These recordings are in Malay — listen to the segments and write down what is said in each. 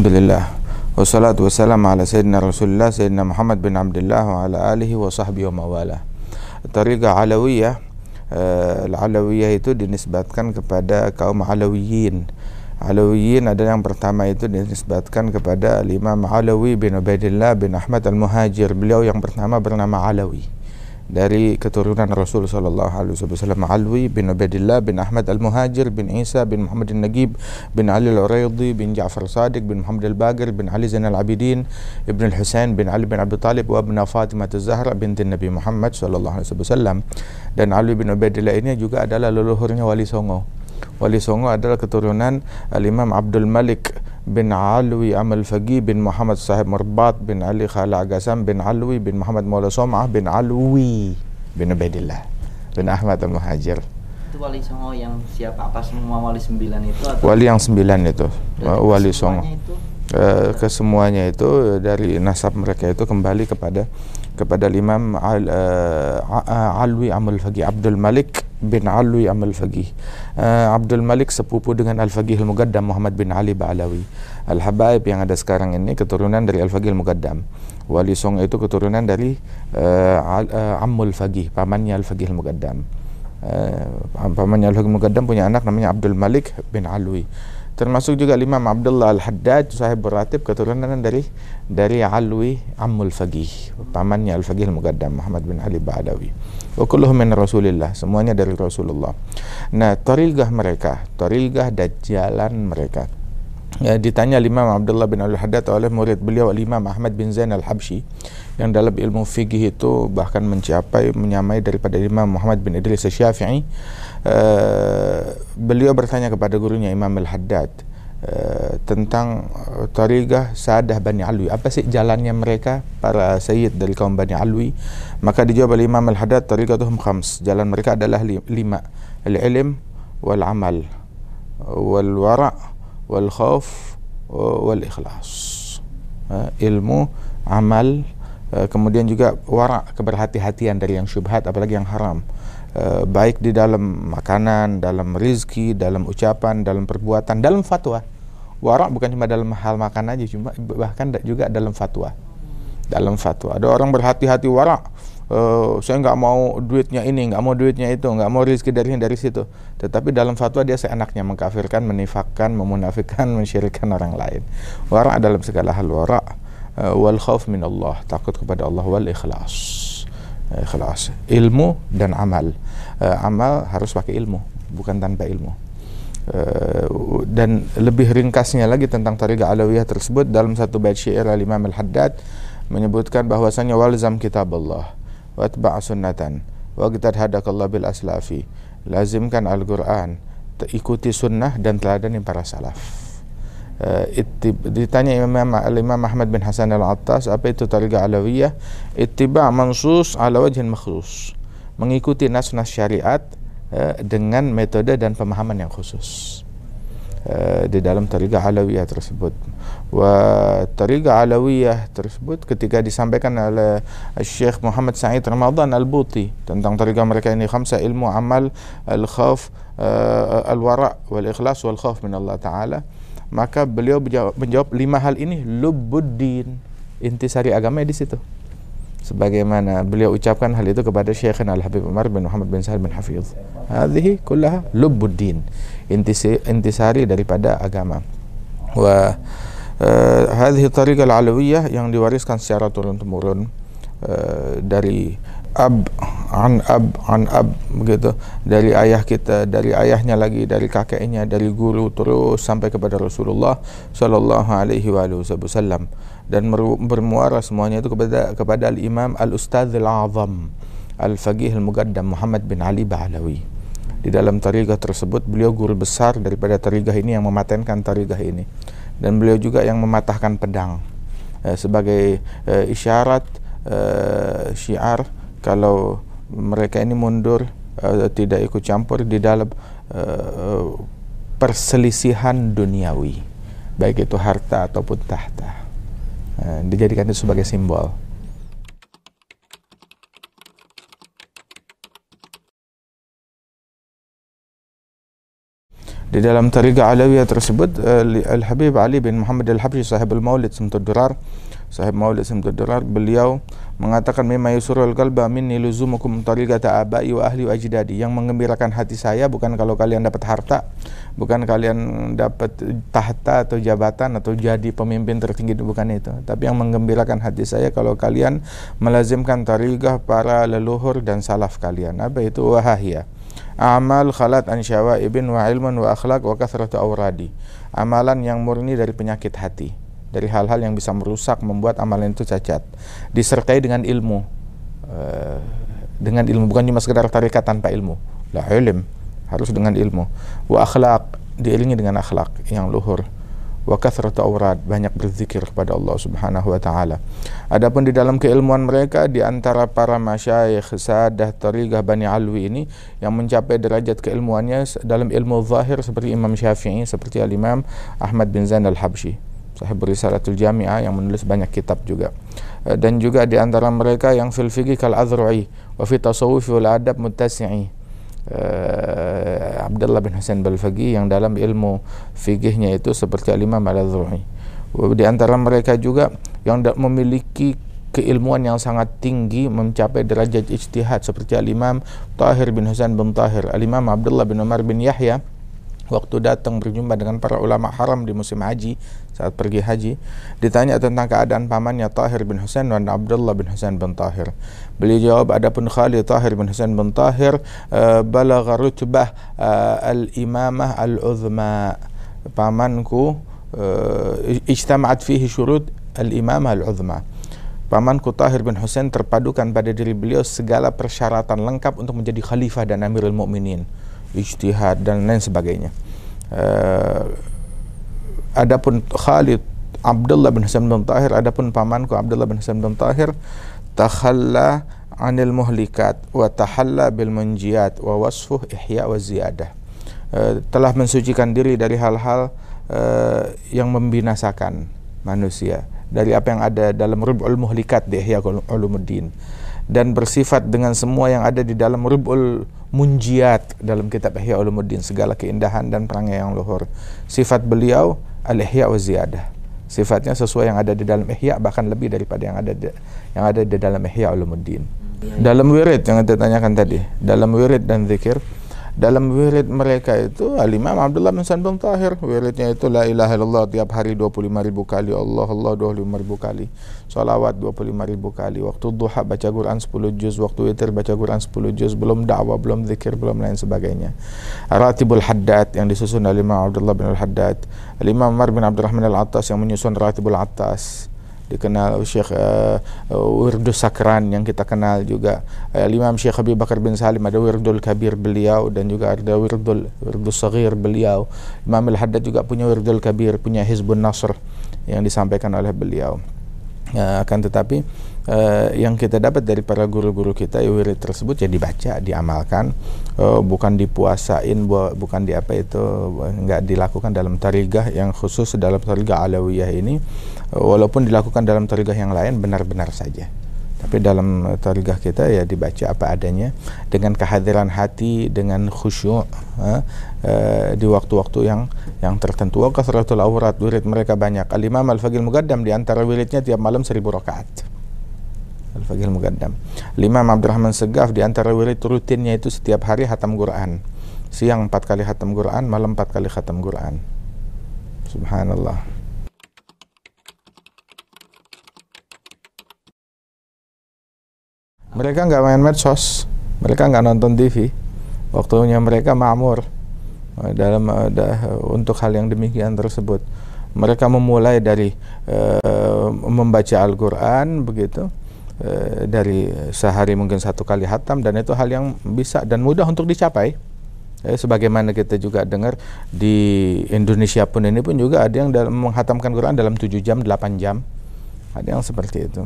Alhamdulillah. Wassalatu wassalamu ala Sayyidina Rasulullah Sayyidina Muhammad bin Abdullah Wa ala alihi wa sahbihi wa mawala. Tariqah Alawiyah uh, Alawiyah itu dinisbatkan kepada kaum Alawiyin. Alawiyin adalah yang pertama itu dinisbatkan kepada Imam Alawi bin Ubaidillah bin Ahmad Al-Muhajir. Beliau yang pertama bernama Alawi dari keturunan Rasul sallallahu alaihi wasallam Alwi bin Ubaidillah bin Ahmad Al-Muhajir bin Isa bin Muhammad Al-Nagib bin Ali Al-Uraidi bin Ja'far Sadiq bin Muhammad Al-Bagir bin Ali Zain Al-Abidin Ibn Al-Husain bin Ali bin Abi Talib wa ibn Fatimah Az-Zahra binti Nabi Muhammad sallallahu alaihi wasallam. Dan Alwi bin Ubaidillah ini juga adalah leluhurnya Wali Songo. Wali Songo adalah keturunan Al-Imam Abdul Malik bin Alwi Amal Fagi bin Muhammad Sahib Merbat bin Ali Khala Agasam bin Alwi bin Muhammad Maula Somah bin Alwi bin Ubaidillah bin Ahmad Al-Muhajir. Itu wali songo yang siapa? Apa semua wali sembilan itu atau wali yang sembilan itu. Berarti wali songo. itu? Uh, kesemuanya itu dari nasab mereka itu kembali kepada kepada Imam Al, uh, Alwi Amal Fagi Abdul Malik bin Alwi Amal Fagi uh, Abdul Malik sepupu dengan Al Fagih Al Mugaddam Muhammad bin Ali Ba'alawi. Al Habaib yang ada sekarang ini keturunan dari Al Fagih Al Mugaddam Wali Song itu keturunan dari uh, uh, Ammul Fagih pamannya Al Fagih Al Mugaddam uh, pamannya Al Fagih Al Mugaddam punya anak namanya Abdul Malik bin Alwi termasuk juga Imam Abdullah Al-Haddad sahib beratib keturunan dari dari Alwi Ammul Fagih pamannya Al-Fagih Al-Mugaddam Muhammad bin Ali Ba'adawi wa kulluhum min Rasulillah semuanya dari Rasulullah. Nah tariqah mereka tariqah dan jalan mereka ya, ditanya Imam Abdullah bin Al-Haddad oleh murid beliau Imam Ahmad bin Zain Al-Habsyi yang dalam ilmu fikih itu bahkan mencapai menyamai daripada Imam Muhammad bin Idris Syafi'i. Uh, beliau bertanya kepada gurunya Imam Al-Haddad uh, tentang tariqah Sadah Bani Alwi. Apa sih jalannya mereka para sayyid dari kaum Bani Alwi? Maka dijawab oleh Imam Al-Haddad tariqatuhum khams. Jalan mereka adalah li- lima. Al-ilm wal-amal wal-wara' wal-khawf wal-ikhlas uh, ilmu amal uh, kemudian juga wara keberhati-hatian dari yang syubhat apalagi yang haram. Uh, baik di dalam makanan dalam rizki dalam ucapan dalam perbuatan dalam fatwa. Wara bukan cuma dalam hal makan aja cuma bahkan juga dalam fatwa. Dalam fatwa. Ada orang berhati-hati wara Uh, saya nggak mau duitnya ini, nggak mau duitnya itu, nggak mau rezeki dari dari situ. Tetapi dalam fatwa dia seenaknya mengkafirkan, menifakkan, memunafikan, mensyirikkan orang lain. Wara dalam segala hal wara. Uh, wal khauf min Allah, takut kepada Allah wal ikhlas. Uh, ikhlas. Ilmu dan amal. Uh, amal harus pakai ilmu, bukan tanpa ilmu. Uh, dan lebih ringkasnya lagi tentang tariqah alawiyah tersebut dalam satu bait syair al-Imam Al-Haddad menyebutkan bahwasanya walzam kitab Allah watba' sunnatan waqtad hadakallah bil aslafi lazimkan Al-Quran. Ikuti sunnah dan teladani para salaf. Uh, ittib- ditanya Imam Al-Imam Ahmad bin Hasan Al-Attas apa itu tariqah alawiyah? Ittiba' mansus ala wajhin makhlus mengikuti nas-nas syariat uh, dengan metode dan pemahaman yang khusus uh, di dalam tariqah alawiyah tersebut. Wa tariqah alawiyah tersebut ketika disampaikan oleh Syekh Muhammad Sa'id Ramadan Al-Buti tentang tariqah mereka ini khamsa ilmu amal al-khawf uh, al-wara wal ikhlas wal khawf min Allah taala maka beliau menjawab, menjawab lima hal ini. Lubuddin intisari agama di situ sebagaimana beliau ucapkan hal itu kepada Syekh Al-Habib Umar bin Muhammad bin Sa'id bin Hafiz hadhihi kullaha lubuddin intisi, intisari daripada agama. Wa uh, hadhihi tariqah al-alawiyah yang diwariskan secara turun-temurun uh, dari ab an ab an ab begitu. Dari ayah kita dari ayahnya lagi dari kakeknya dari guru terus sampai kepada Rasulullah sallallahu alaihi wasallam dan bermuara semuanya itu kepada kepada al-Imam al-Ustadz al-Azam al-Faqih al-Muqaddam Muhammad bin Ali Ba'alawi. Di dalam tariqah tersebut beliau guru besar daripada tariqah ini yang mematenkan tariqah ini. Dan beliau juga yang mematahkan pedang. Eh, sebagai eh, isyarat eh, syiar kalau mereka ini mundur uh, tidak ikut campur di dalam uh, perselisihan duniawi. Baik itu harta ataupun tahta uh, dijadikan itu sebagai simbol. Di dalam tariqah alawiyah tersebut uh, Al Habib Ali bin Muhammad Al Habsyi sahib Al Maulid Simtud Durar sahib Maulid Simtud Durar beliau mengatakan memang yusurul qalba minni luzumukum tariqata abai wa ahli wa ajdadi. Yang mengembirakan hati saya bukan kalau kalian dapat harta bukan kalian dapat tahta atau jabatan atau jadi pemimpin tertinggi bukan itu. Tapi yang mengembirakan hati saya kalau kalian melazimkan tariqah para leluhur dan salaf kalian. Apa itu? Wahahiyah. Amal khalat an ibn wa ilman wa akhlak wa kathratu awradi. Amalan yang murni dari penyakit hati dari hal-hal yang bisa merusak membuat amalan itu cacat. Disertai dengan ilmu. Uh, dengan ilmu bukan cuma sekedar tarikat tanpa ilmu. La ilm harus dengan ilmu. Wa akhlak diiringi dengan akhlak yang luhur. Wa kathratu awrad banyak berzikir kepada Allah Subhanahu wa taala. Adapun di dalam keilmuan mereka di antara para masyayikh sadah tariqah Bani Alwi ini yang mencapai derajat keilmuannya dalam ilmu zahir seperti Imam Syafi'i seperti Al-Imam Ahmad bin Zain Al-Habsyi sahib Risalatul Jami'ah yang menulis banyak kitab juga. Eh, dan juga di antara mereka yang fil fiqh kal azru'i wa fi tasawuf wal adab muttasi'i. Uh, Abdullah bin Hasan Balfagi yang dalam ilmu fikihnya itu seperti Al-Imam Al-Adhruhi di antara mereka juga yang memiliki keilmuan yang sangat tinggi mencapai derajat ijtihad seperti Al-Imam Tahir bin Hasan bin Tahir Al-Imam Abdullah bin Umar bin Yahya waktu datang berjumpa dengan para ulama haram di musim haji saat pergi haji ditanya tentang keadaan pamannya Tahir bin Husain dan Abdullah bin Husain bin Tahir. Beliau jawab adapun Khalid Tahir bin Husain bin Tahir uh, balagha rutbah uh, al-imamah al-uzma. Pamanku uh, ijtama'at fihi syurut al-imamah al-uzma. Pamanku Tahir bin Husain terpadukan pada diri beliau segala persyaratan lengkap untuk menjadi khalifah dan amirul mukminin ijtihad dan lain sebagainya. Uh, adapun Khalid Abdullah bin Hasan bin Tahir adapun pamanku Abdullah bin Hasan bin Tahir takhalla anil muhlikat wa tahalla bil munjiyat wa wasfuh ihya wa ziyadah uh, telah mensucikan diri dari hal-hal uh, yang membinasakan manusia dari apa yang ada dalam rub'ul muhlikat di ihya ulumuddin dan bersifat dengan semua yang ada di dalam rub'ul munjiat dalam kitab Ihya Ulumuddin segala keindahan dan perangai yang luhur. Sifat beliau al-ihya wa ziyadah. Sifatnya sesuai yang ada di dalam ihya bahkan lebih daripada yang ada di, yang ada di dalam Ihya Ulumuddin. Dalam wirid yang kita tanyakan tadi, dalam wirid dan zikir dalam wirid mereka itu Al-Imam Abdullah bin San bin Tahir. Wiridnya itu la ilaha illallah tiap hari 25 ribu kali. Allah Allah 25 ribu kali. Salawat 25 ribu kali. Waktu duha baca Quran 10 juz. Waktu witir baca Quran 10 juz. Belum dakwah belum zikir belum lain sebagainya. Ratibul Haddad yang disusun Al-Imam Abdullah bin Al-Haddad. Al-Imam Umar bin Abdurrahman Al-Attas yang menyusun Ratibul Attas dikenal Syekh uh, Wirdus Sakran yang kita kenal juga. Uh, Imam Syekh Habib Bakar bin Salim ada Wirdul Kabir beliau dan juga ada Wirdul Wirdus Sagir beliau. Imam Al-Haddad juga punya Wirdul Kabir punya Hizbun Nasr yang disampaikan oleh beliau. Uh, akan tetapi uh, yang kita dapat dari para guru-guru kita wirid tersebut ya dibaca diamalkan uh, bukan dipuasain bu bukan di apa itu enggak dilakukan dalam tarigah yang khusus dalam tarigah alawiyah ini. Uh, walaupun dilakukan dalam tarigah yang lain benar-benar saja. Tapi dalam tarigah kita ya dibaca apa adanya. Dengan kehadiran hati dengan khusyuk uh, di waktu-waktu yang yang tertentu. Kasratul awrat wirid mereka banyak. Al-imam al-faqih mugaddam di antara wiridnya tiap malam seribu rakaat Al-Faqih Al-Muqaddam. Imam Abdurrahman Segaf di antara wirid rutinnya itu setiap hari hatam Quran. Siang empat kali hatam Quran, malam empat kali hatam Quran. Subhanallah. Mereka enggak main medsos. Mereka enggak nonton TV Waktunya mereka ma'mur dalam uh, untuk hal yang demikian tersebut. Mereka memulai dari uh, membaca Al-Quran begitu Eh, dari sehari mungkin satu kali hatam dan itu hal yang bisa dan mudah untuk dicapai. Eh, sebagaimana kita juga dengar di Indonesia pun ini pun juga ada yang dalam menghatamkan Quran dalam 7 jam 8 jam. Ada yang seperti itu.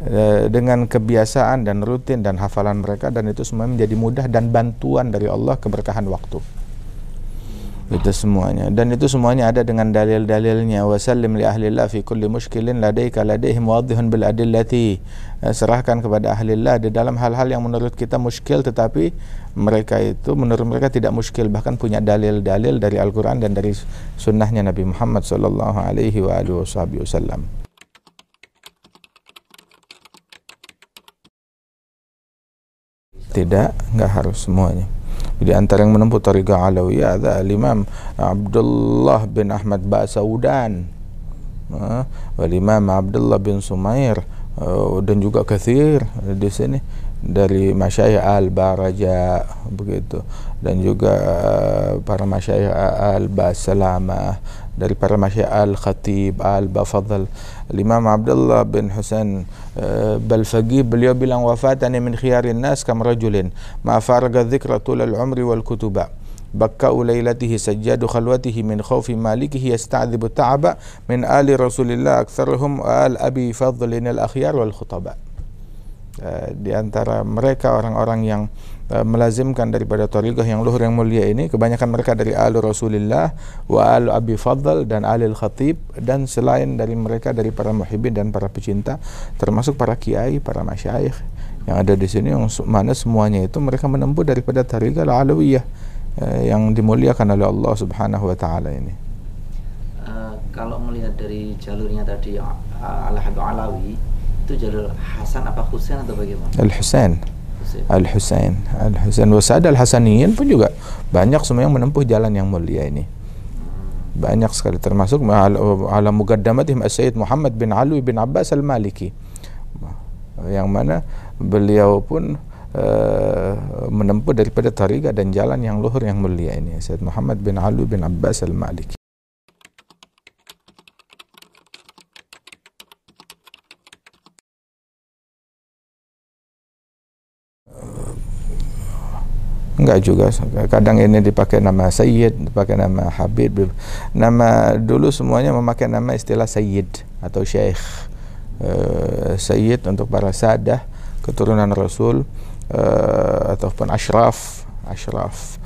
Eh, dengan kebiasaan dan rutin dan hafalan mereka dan itu semua menjadi mudah dan bantuan dari Allah keberkahan waktu itu semuanya. Dan itu semuanya ada dengan dalil-dalilnya. Wa sallim li ahlillah fi kulli mushkilin ladaika ladaihim wadihun bil adillati. Eh, serahkan kepada ahlillah di dalam hal-hal yang menurut kita muskil tetapi mereka itu menurut mereka tidak muskil bahkan punya dalil-dalil dari Al-Qur'an dan dari sunnahnya Nabi Muhammad sallallahu alaihi wa alihi wasallam tidak enggak harus semuanya di antara yang menempuh tariqah Alawiyah ada Imam Abdullah bin Ahmad Ba'saudan uh, Imam Abdullah bin Sumair uh, dan juga kathir di sini dari masyayikh al-Baraja begitu dan juga uh, para masyayikh al-Basalamah dari para masyayikh al-Khatib al-Bafadl Imam Abdullah bin Husain uh, Balfaqih beliau bilang wafatani min khiyarin nas kam rajulin ma faraga dhikra tul al-umri wal kutuba بكاء ليلته سجاد خلوته من خوف مالكه يستعذب التعب من آل رسول الله أكثرهم آل أبي فضل الأخيار والخطباء Eh, di antara mereka orang-orang yang uh, melazimkan daripada tariqah yang luhur yang mulia ini kebanyakan mereka dari ahlu Rasulullah wa ahlu Abi Fadl dan ahli Khatib dan selain dari mereka dari para muhibbin dan para pecinta termasuk para kiai, para masyayikh yang ada di sini yang mana semuanya itu mereka menempuh daripada tariqah al-alawiyah uh, yang dimuliakan oleh Allah Subhanahu wa taala ini. Uh, kalau melihat dari jalurnya tadi uh, al-Habib Alawi itu jalur Hasan apa Husain atau bagaimana? Al Husain. Al Husain. Al Husain Wasad Al Hasaniyin pun juga banyak semua yang menempuh jalan yang mulia ini. Banyak sekali termasuk ala muqaddamatihim Sayyid Muhammad bin Ali bin Abbas Al Maliki. Yang mana beliau pun uh, menempuh daripada tariqa dan jalan yang luhur yang mulia ini. Sayyid Muhammad bin Ali bin Abbas Al Enggak juga. Kadang ini dipakai nama Sayyid, dipakai nama Habib. Nama dulu semuanya memakai nama istilah Sayyid atau Syekh. Uh, Sayyid untuk para sadah, keturunan Rasul uh, ataupun Ashraf, Ashraf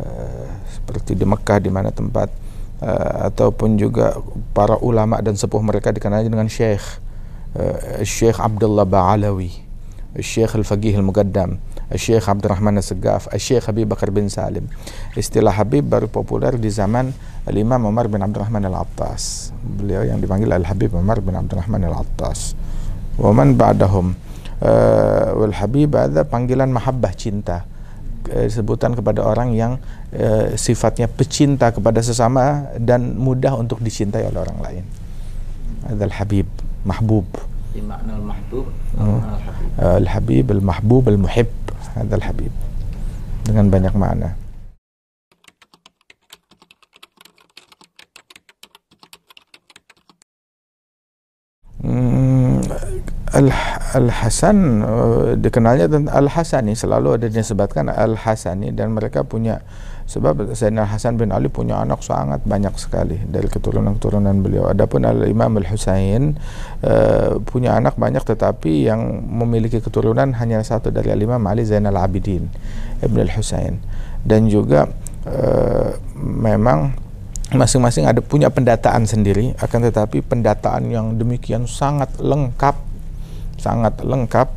uh, seperti di Mekah di mana tempat uh, ataupun juga para ulama dan sepuh mereka dikenal dengan Syekh. Uh, Syekh Abdullah Ba'alawi, Syekh Al-Faqih Al-Muqaddam. Syekh Abdul Rahman Al-Segaf, Syekh Habib Bakar bin Salim. Istilah Habib baru populer di zaman Imam Umar bin Abdul Rahman Al-Attas. Beliau yang dipanggil Umar bin Abdul Rahman Al-Attas. Wa man ba'dahum uh, Habib ada panggilan mahabbah cinta. Uh, sebutan kepada orang yang uh, sifatnya pecinta kepada sesama dan mudah untuk dicintai oleh orang lain. Ada Al-Habib, mahbub. Makna al-mahbub, al-habib, al-mahbub, al-muhib. Hadal Habib dengan banyak makna. Hmm, Al Al Hasan uh, dikenalnya tentang Al Hasani selalu ada disebutkan Al Hasani dan mereka punya sebab Sayyidina Hasan bin Ali punya anak sangat banyak sekali dari keturunan-keturunan beliau. Adapun Al Imam Al Husain uh, punya anak banyak tetapi yang memiliki keturunan hanya satu dari Al Imam Ali Zainal Abidin Ibn Al Husain dan juga uh, memang masing-masing ada punya pendataan sendiri akan tetapi pendataan yang demikian sangat lengkap sangat lengkap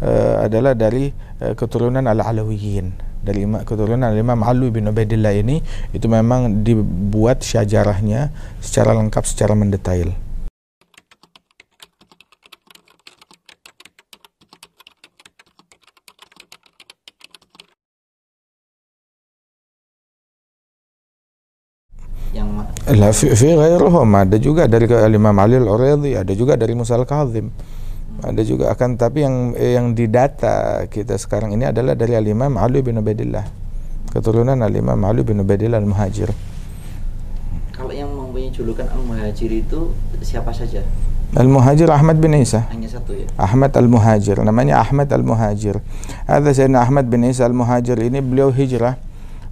uh, adalah dari uh, keturunan Al-Alawiyin dari keturunan Imam Ali bin Ubaidillah ini itu memang dibuat syajarahnya secara lengkap secara mendetail. yang la fi, fi ghairuhum ada juga dari Imam Ali Al-Uridhi ada juga dari Musa Al-Kazim ada juga akan tapi yang yang didata kita sekarang ini adalah dari Al-Imam Ali bin Ubaidillah. Keturunan Al-Imam Ali bin Ubaidillah Al-Muhajir. Kalau yang mempunyai julukan Al-Muhajir itu siapa saja? Al-Muhajir Ahmad bin Isa. Hanya satu ya? Ahmad Al-Muhajir. Namanya Ahmad Al-Muhajir. Ada Sayyidina Ahmad bin Isa Al-Muhajir ini beliau hijrah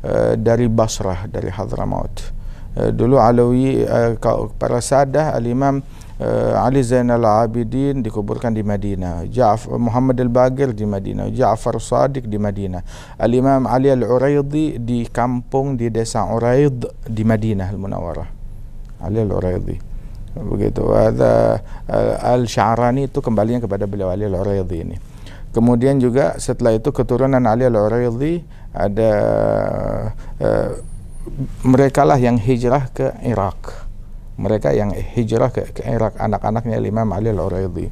uh, dari Basrah dari Hadramaut. Uh, dulu Alawi uh, para sadah Al-Imam uh, Ali Zainal Abidin dikuburkan di Madinah. Ja'f Muhammad Al-Bagir di Madinah. Ja'far Sadiq di Madinah. Al-Imam Ali Al-Uraidi di kampung di desa Uraid di Madinah Al-Munawwarah. Ali Al-Uraidi. Begitu. Ada uh, Al-Sya'rani itu kembalinya kepada beliau Ali Al-Uraidi ini. Kemudian juga setelah itu keturunan Ali Al-Uraidi ada uh, mereka lah yang hijrah ke Irak mereka yang hijrah ke, ke Irak anak-anaknya Imam Ali Al-Uraidi.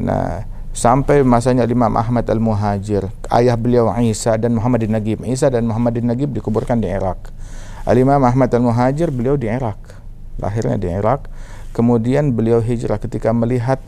Nah, sampai masanya Imam Ahmad Al-Muhajir, ayah beliau Isa dan Muhammad bin Nagib. Isa dan Muhammad bin Nagib dikuburkan di Irak. Al-Imam Ahmad Al-Muhajir beliau di Irak. Lahirnya di Irak. Kemudian beliau hijrah ketika melihat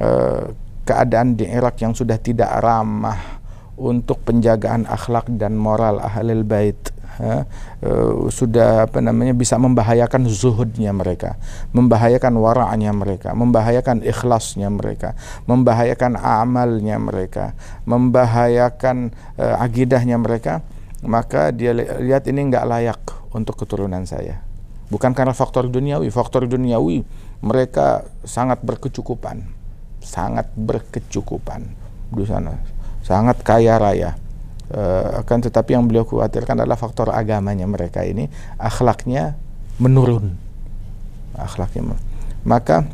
uh, keadaan di Irak yang sudah tidak ramah untuk penjagaan akhlak dan moral ahlul bait ha, uh, sudah apa namanya bisa membahayakan zuhudnya mereka, membahayakan wara'nya mereka, membahayakan ikhlasnya mereka, membahayakan amalnya mereka, membahayakan uh, agidahnya mereka, maka dia li lihat ini enggak layak untuk keturunan saya. Bukan karena faktor duniawi, faktor duniawi mereka sangat berkecukupan, sangat berkecukupan di sana, sangat kaya raya uh, akan tetapi yang beliau khawatirkan adalah faktor agamanya mereka ini akhlaknya menurun. Akhlaknya maka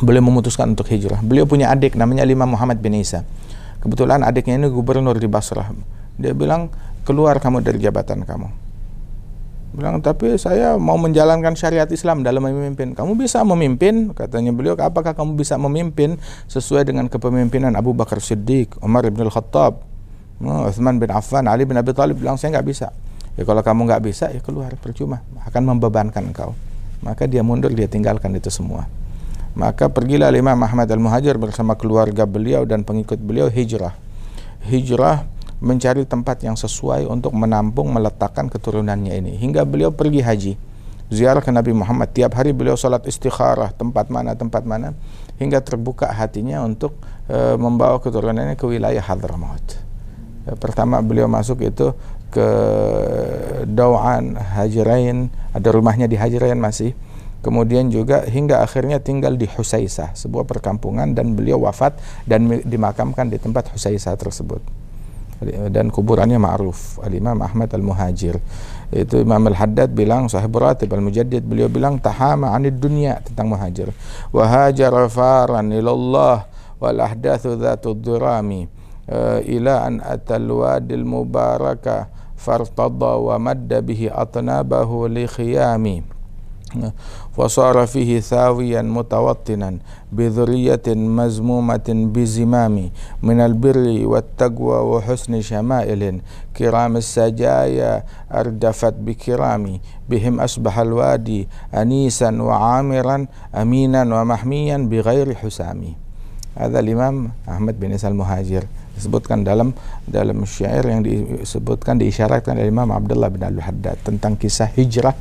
beliau memutuskan untuk hijrah. Beliau punya adik namanya Imam Muhammad bin Isa. Kebetulan adiknya ini gubernur di Basrah. Dia bilang keluar kamu dari jabatan kamu. Bilang tapi saya mau menjalankan syariat Islam dalam memimpin. Kamu bisa memimpin katanya beliau. Apakah kamu bisa memimpin sesuai dengan kepemimpinan Abu Bakar Siddiq Umar bin Al-Khattab Oh, Uthman bin Affan, Ali bin Abi Thalib bilang saya nggak bisa. Ya kalau kamu nggak bisa ya keluar percuma, akan membebankan kau. Maka dia mundur, dia tinggalkan itu semua. Maka pergilah Imam Ahmad Al-Muhajir bersama keluarga beliau dan pengikut beliau hijrah. Hijrah mencari tempat yang sesuai untuk menampung meletakkan keturunannya ini hingga beliau pergi haji ziarah ke Nabi Muhammad tiap hari beliau salat istikharah tempat mana tempat mana hingga terbuka hatinya untuk uh, membawa keturunannya ke wilayah Hadramaut pertama beliau masuk itu ke Dawan Hajirain ada rumahnya di Hajirain masih. Kemudian juga hingga akhirnya tinggal di Husaisah sebuah perkampungan dan beliau wafat dan dimakamkan di tempat Husaisah tersebut. Dan kuburannya ma'ruf. al-Imam Ahmad al-Muhajir. Itu Imam al-Haddad bilang sahib ratib al-Mujaddid beliau bilang tahama anid dunia tentang muhajir. Wa hajara faran ilallah wal ahdathu dhatu dhurami إلى أن أتى الوادي المبارك فارتضى ومد به أطنابه لخيام وصار فيه ثاويا متوطنا بذرية مزمومة بزمام من البر والتقوى وحسن شمائل. كرام السجايا أردفت بكرام بهم أصبح الوادي أنيسا وعامرا أمينا ومحميا بغير حسام هذا الإمام أحمد بن إسحاق المهاجر. Disebutkan dalam dalam syair yang disebutkan diisyaratkan oleh Imam Abdullah bin Al-Haddad tentang kisah hijrah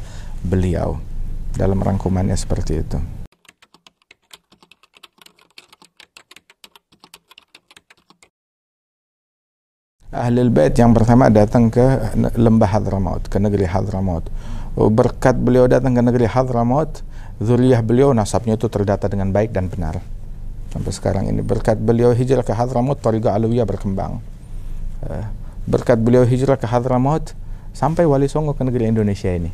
beliau dalam rangkumannya seperti itu. Ahli bait yang pertama datang ke lembah Hadramaut, ke negeri Hadramaut. Berkat beliau datang ke negeri Hadramaut, zuriyah beliau nasabnya itu terdata dengan baik dan benar sampai sekarang ini. Berkat beliau hijrah ke Hadramaut Tariqah Alawiyah berkembang. Eh, berkat beliau hijrah ke Hadramaut sampai Wali Songo ke negeri Indonesia ini.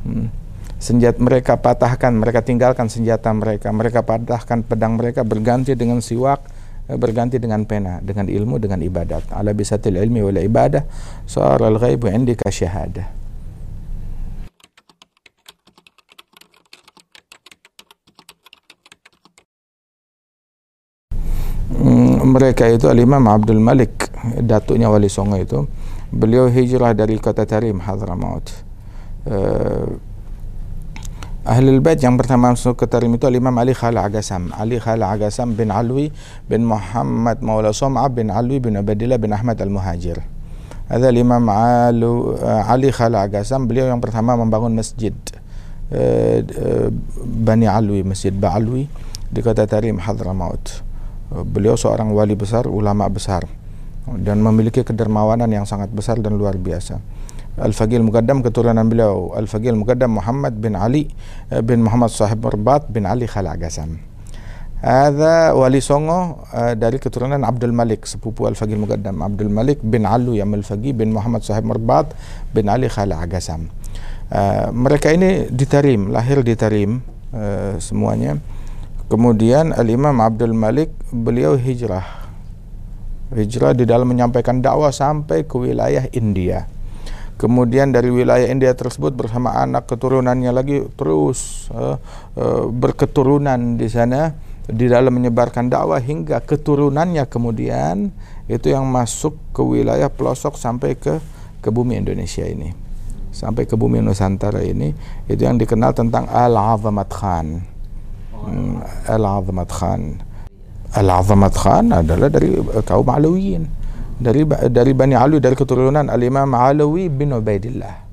Hmm. senjata mereka patahkan mereka tinggalkan senjata mereka. Mereka patahkan pedang mereka berganti dengan siwak eh, berganti dengan pena dengan ilmu dengan ibadat. Ala bisatil ilmi wal ibadah sa'ar al-ghaibu indika syahadah mereka itu Al-Imam Abdul Malik datuknya Wali Songo itu. Beliau hijrah dari kota Tarim Hadramaut uh, Ahli Bait yang pertama masuk ke Tarim itu Al-Imam Ali Khala Agasam. Ali Khala Agasam bin Alwi bin Muhammad Maula Som'a bin Alwi bin Abdillah bin Ahmad Al-Muhajir. Ada Imam Alu, uh, Ali Khala Agasam beliau yang pertama membangun masjid uh, uh, Bani Alwi Masjid Ba'alwi di kota Tarim Hadramaut beliau seorang wali besar, ulama besar dan memiliki kedermawanan yang sangat besar dan luar biasa. Al-Faqih Al-Muqaddam keturunan beliau Al-Faqih Al-Muqaddam Muhammad bin Ali uh, bin Muhammad Sahib Merbat bin Ali Khalaq Gasam Ada wali songo uh, dari keturunan Abdul Malik sepupu Al-Faqih Al-Muqaddam Abdul Malik bin Alu yang Al-Faqih bin Muhammad Sahib Merbat bin Ali Khalaq Gasam uh, mereka ini di Tarim lahir di Tarim uh, semuanya kemudian Al-Imam Abdul Malik beliau hijrah hijrah di dalam menyampaikan dakwah sampai ke wilayah India. Kemudian dari wilayah India tersebut bersama anak keturunannya lagi terus uh, uh, berketurunan di sana di dalam menyebarkan dakwah hingga keturunannya kemudian itu yang masuk ke wilayah pelosok sampai ke ke bumi Indonesia ini. Sampai ke bumi Nusantara ini itu yang dikenal tentang Al-Azamat Khan. Hmm, Al-Azamat Khan. Al-Azamat Khan adalah dari uh, kaum Alawiyin dari dari Bani Alwi dari keturunan Al-Imam Alawi bin Ubaidillah.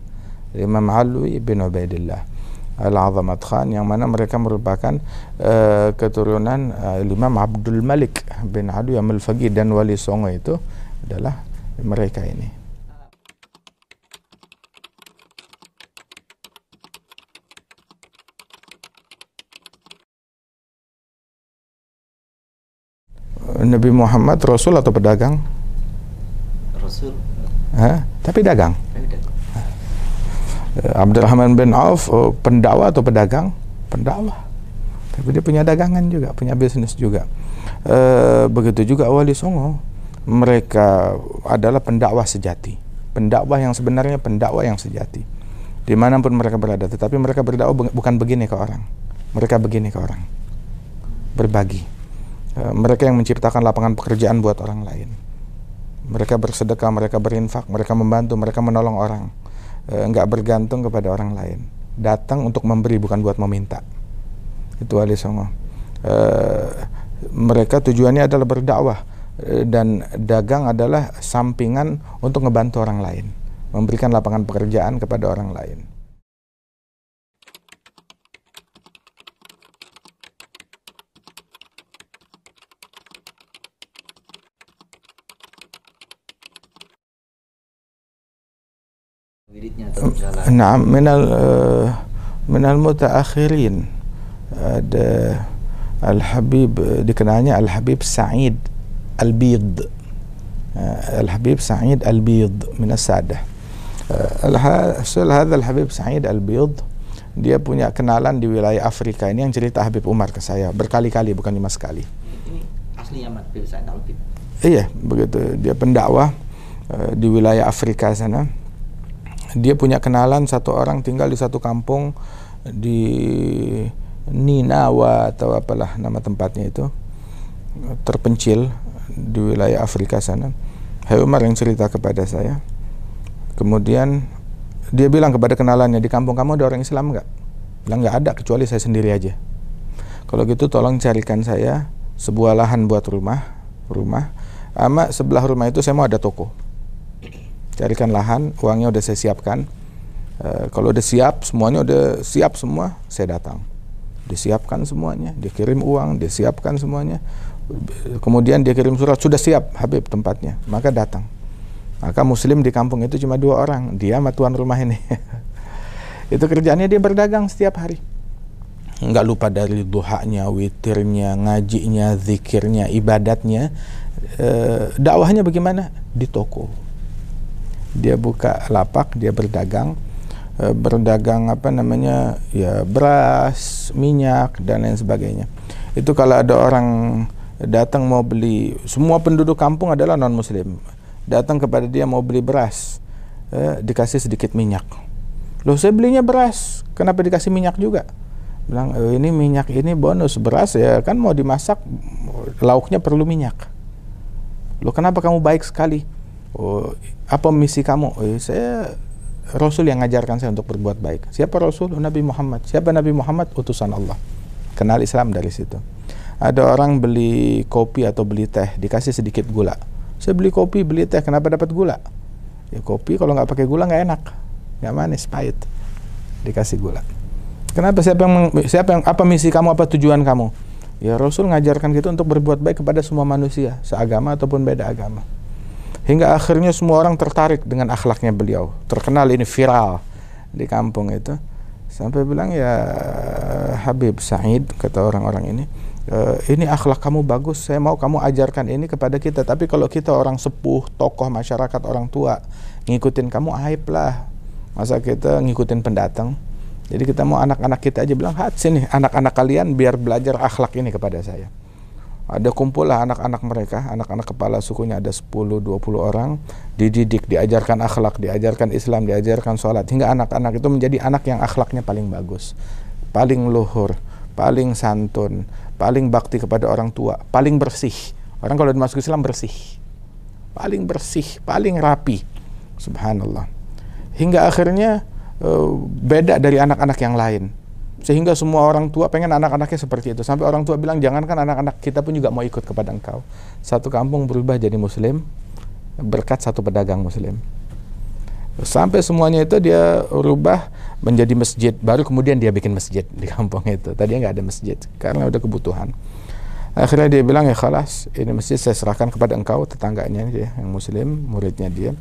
Imam Alawi bin Ubaidillah. Al-Azamat Khan yang mana mereka merupakan uh, keturunan uh, Imam Abdul Malik bin Alwi Al-Faqih dan Wali Songo itu adalah mereka ini Nabi Muhammad Rasul atau pedagang? Rasul. Ha? Tapi dagang. Eh, Abdurrahman bin Auf oh, pendakwa atau pedagang? Pendakwa. Tapi dia punya dagangan juga, punya bisnis juga. E, begitu juga Wali Songo. Mereka adalah pendakwa sejati. Pendakwa yang sebenarnya pendakwa yang sejati. Dimanapun mereka berada. Tetapi mereka berdakwah bukan begini ke orang. Mereka begini ke orang. Berbagi mereka yang menciptakan lapangan pekerjaan buat orang lain. Mereka bersedekah, mereka berinfak, mereka membantu, mereka menolong orang. Enggak eh, bergantung kepada orang lain. Datang untuk memberi bukan buat meminta. Itu Ali Songo. E, mereka tujuannya adalah berdakwah dan dagang adalah sampingan untuk ngebantu orang lain, memberikan lapangan pekerjaan kepada orang lain. وريدني minal uh, minal mutaakhirin. Ada Al-Habib eh, dikenalnya Al-Habib Sa'id Al-Bid. Eh, Al-Habib Sa'id Al-Bid min As-Sadah Al-Hasil hadha Al-Habib Sa'id Al-Bid dia punya kenalan di wilayah Afrika ini. Yang cerita Habib Umar ke saya berkali-kali bukan cuma sekali. Ini asli Ahmad Habib Sa'id Al-Bid. Iya begitu. Dia pendakwah di wilayah Afrika sana. Dia punya kenalan satu orang tinggal di satu kampung di Ninawa atau apalah nama tempatnya itu terpencil di wilayah Afrika sana. Hai Umar yang cerita kepada saya. Kemudian dia bilang kepada kenalannya di kampung kamu ada orang Islam nggak? Bilang nggak ada kecuali saya sendiri aja. Kalau gitu tolong carikan saya sebuah lahan buat rumah, rumah. Ama sebelah rumah itu saya mau ada toko carikan lahan uangnya udah saya siapkan. E, kalau udah siap semuanya udah siap semua saya datang. Disiapkan semuanya dia kirim uang dia siapkan semuanya. Kemudian dia kirim surat sudah siap Habib tempatnya. Maka datang. Maka muslim di kampung itu cuma dua orang dia sama tuan rumah ini. Itu kerjaannya dia berdagang setiap hari. Nggak lupa dari duhanya, witirnya, ngajinya, zikirnya, ibadatnya. E, dakwahnya bagaimana? Di toko dia buka lapak dia berdagang e, berdagang apa namanya ya beras minyak dan lain sebagainya. Itu kalau ada orang datang mau beli semua penduduk kampung adalah non muslim datang kepada dia mau beli beras eh, dikasih sedikit minyak. Loh saya belinya beras kenapa dikasih minyak juga? Bilang e, ini minyak ini bonus beras ya kan mau dimasak lauknya perlu minyak. Loh kenapa kamu baik sekali oh apa misi kamu? Eh, saya Rasul yang ngajarkan saya untuk berbuat baik. Siapa Rasul? Nabi Muhammad. Siapa Nabi Muhammad? Utusan Allah. Kenal Islam dari situ. Ada orang beli kopi atau beli teh, dikasih sedikit gula. Saya beli kopi, beli teh, kenapa dapat gula? Ya kopi kalau nggak pakai gula nggak enak, nggak manis, pahit. Dikasih gula. Kenapa? Siapa yang siapa yang apa misi kamu? Apa tujuan kamu? Ya Rasul ngajarkan kita untuk berbuat baik kepada semua manusia, seagama ataupun beda agama hingga akhirnya semua orang tertarik dengan akhlaknya beliau terkenal ini viral di kampung itu sampai bilang ya Habib Said kata orang-orang ini Uh, ini akhlak kamu bagus, saya mau kamu ajarkan ini kepada kita. Tapi kalau kita orang sepuh, tokoh masyarakat, orang tua, ngikutin kamu aib lah. Masa kita ngikutin pendatang? Jadi kita mau anak-anak kita aja bilang, hat sini anak-anak kalian biar belajar akhlak ini kepada saya. Ada kumpul lah anak-anak mereka, anak-anak kepala sukunya ada 10-20 orang, dididik, diajarkan akhlak, diajarkan Islam, diajarkan sholat, hingga anak-anak itu menjadi anak yang akhlaknya paling bagus, paling luhur, paling santun, paling bakti kepada orang tua, paling bersih. Orang kalau masuk Islam bersih. Paling bersih, paling rapi. Subhanallah. Hingga akhirnya uh, beda dari anak-anak yang lain. Sehingga semua orang tua pengen anak-anaknya seperti itu. Sampai orang tua bilang, jangankan anak-anak kita pun juga mau ikut kepada engkau. Satu kampung berubah jadi muslim berkat satu pedagang muslim. Sampai semuanya itu dia rubah menjadi masjid. Baru kemudian dia bikin masjid di kampung itu. Tadi nggak ada masjid karena udah kebutuhan. Akhirnya dia bilang ya khalas, ini masjid saya serahkan kepada engkau tetangganya dia yang muslim, muridnya dia.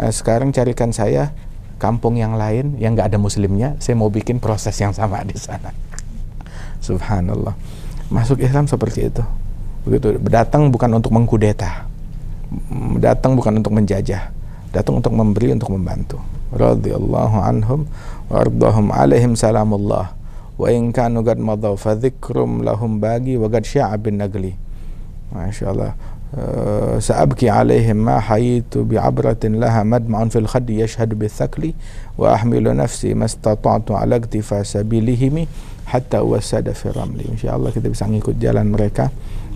Nah, sekarang carikan saya kampung yang lain yang nggak ada muslimnya, saya mau bikin proses yang sama di sana. Subhanallah. Masuk Islam seperti itu. Begitu. Datang bukan untuk mengkudeta. Datang bukan untuk menjajah. Datang untuk memberi, untuk membantu. Radhiyallahu anhum wa ardahum alaihim salamullah. Wa in kanu qad madaw fa dhikrum lahum bagi wa qad sya'a bin nagli. Masyaallah. Uh, سأبكي عليهم ما حييت بعبرة لها مدمع في الخد يشهد بالثكل وأحمل نفسي ما استطعت على اقتفاء سبيلهم حتى وسد في الرمل إن شاء الله kita bisa ngikut jalan mereka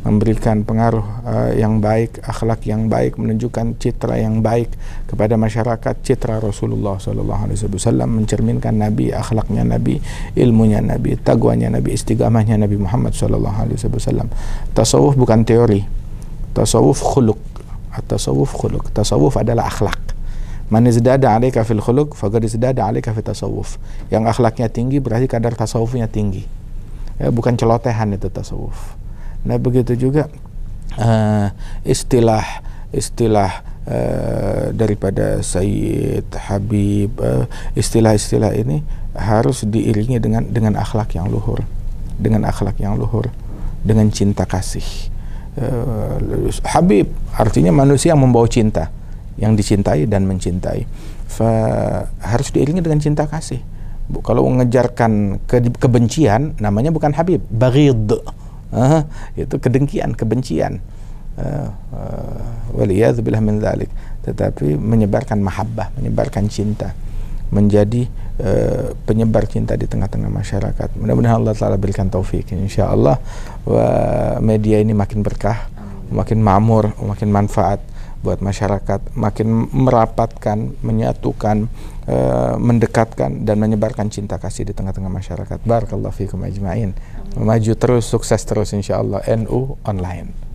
memberikan pengaruh uh, yang baik, akhlak yang baik, menunjukkan citra yang baik kepada masyarakat, citra Rasulullah sallallahu alaihi wasallam mencerminkan nabi, akhlaknya nabi, ilmunya nabi, tagwanya nabi, istiqamahnya Nabi Muhammad sallallahu alaihi wasallam. Tasawuf bukan teori. Tasawuf khuluq. Tasawuf khuluq. Tasawuf adalah akhlak. Man izdada 'alaika fil khuluq faqad izdada 'alaika fi tasawuf. Yang akhlaknya tinggi berarti kadar tasawufnya tinggi. Ya, bukan celotehan itu tasawuf. Nah begitu juga uh, istilah istilah uh, daripada Sayyid Habib uh, istilah-istilah ini harus diiringi dengan dengan akhlak yang luhur, dengan akhlak yang luhur, dengan cinta kasih. Uh, Habib artinya manusia yang membawa cinta, yang dicintai dan mencintai. Fa, harus diiringi dengan cinta kasih. Kalau mengejarkan ke, kebencian namanya bukan Habib, baghid uh, itu kedengkian kebencian uh, uh, tetapi menyebarkan mahabbah menyebarkan cinta menjadi uh, penyebar cinta di tengah-tengah masyarakat. Mudah-mudahan Allah taala berikan taufik insyaallah. Wa media ini makin berkah makin makmur makin manfaat buat masyarakat makin merapatkan menyatukan uh, mendekatkan dan menyebarkan cinta kasih di tengah-tengah masyarakat. Barakallahu fikum ajmain. Maju terus sukses terus insyaallah. NU online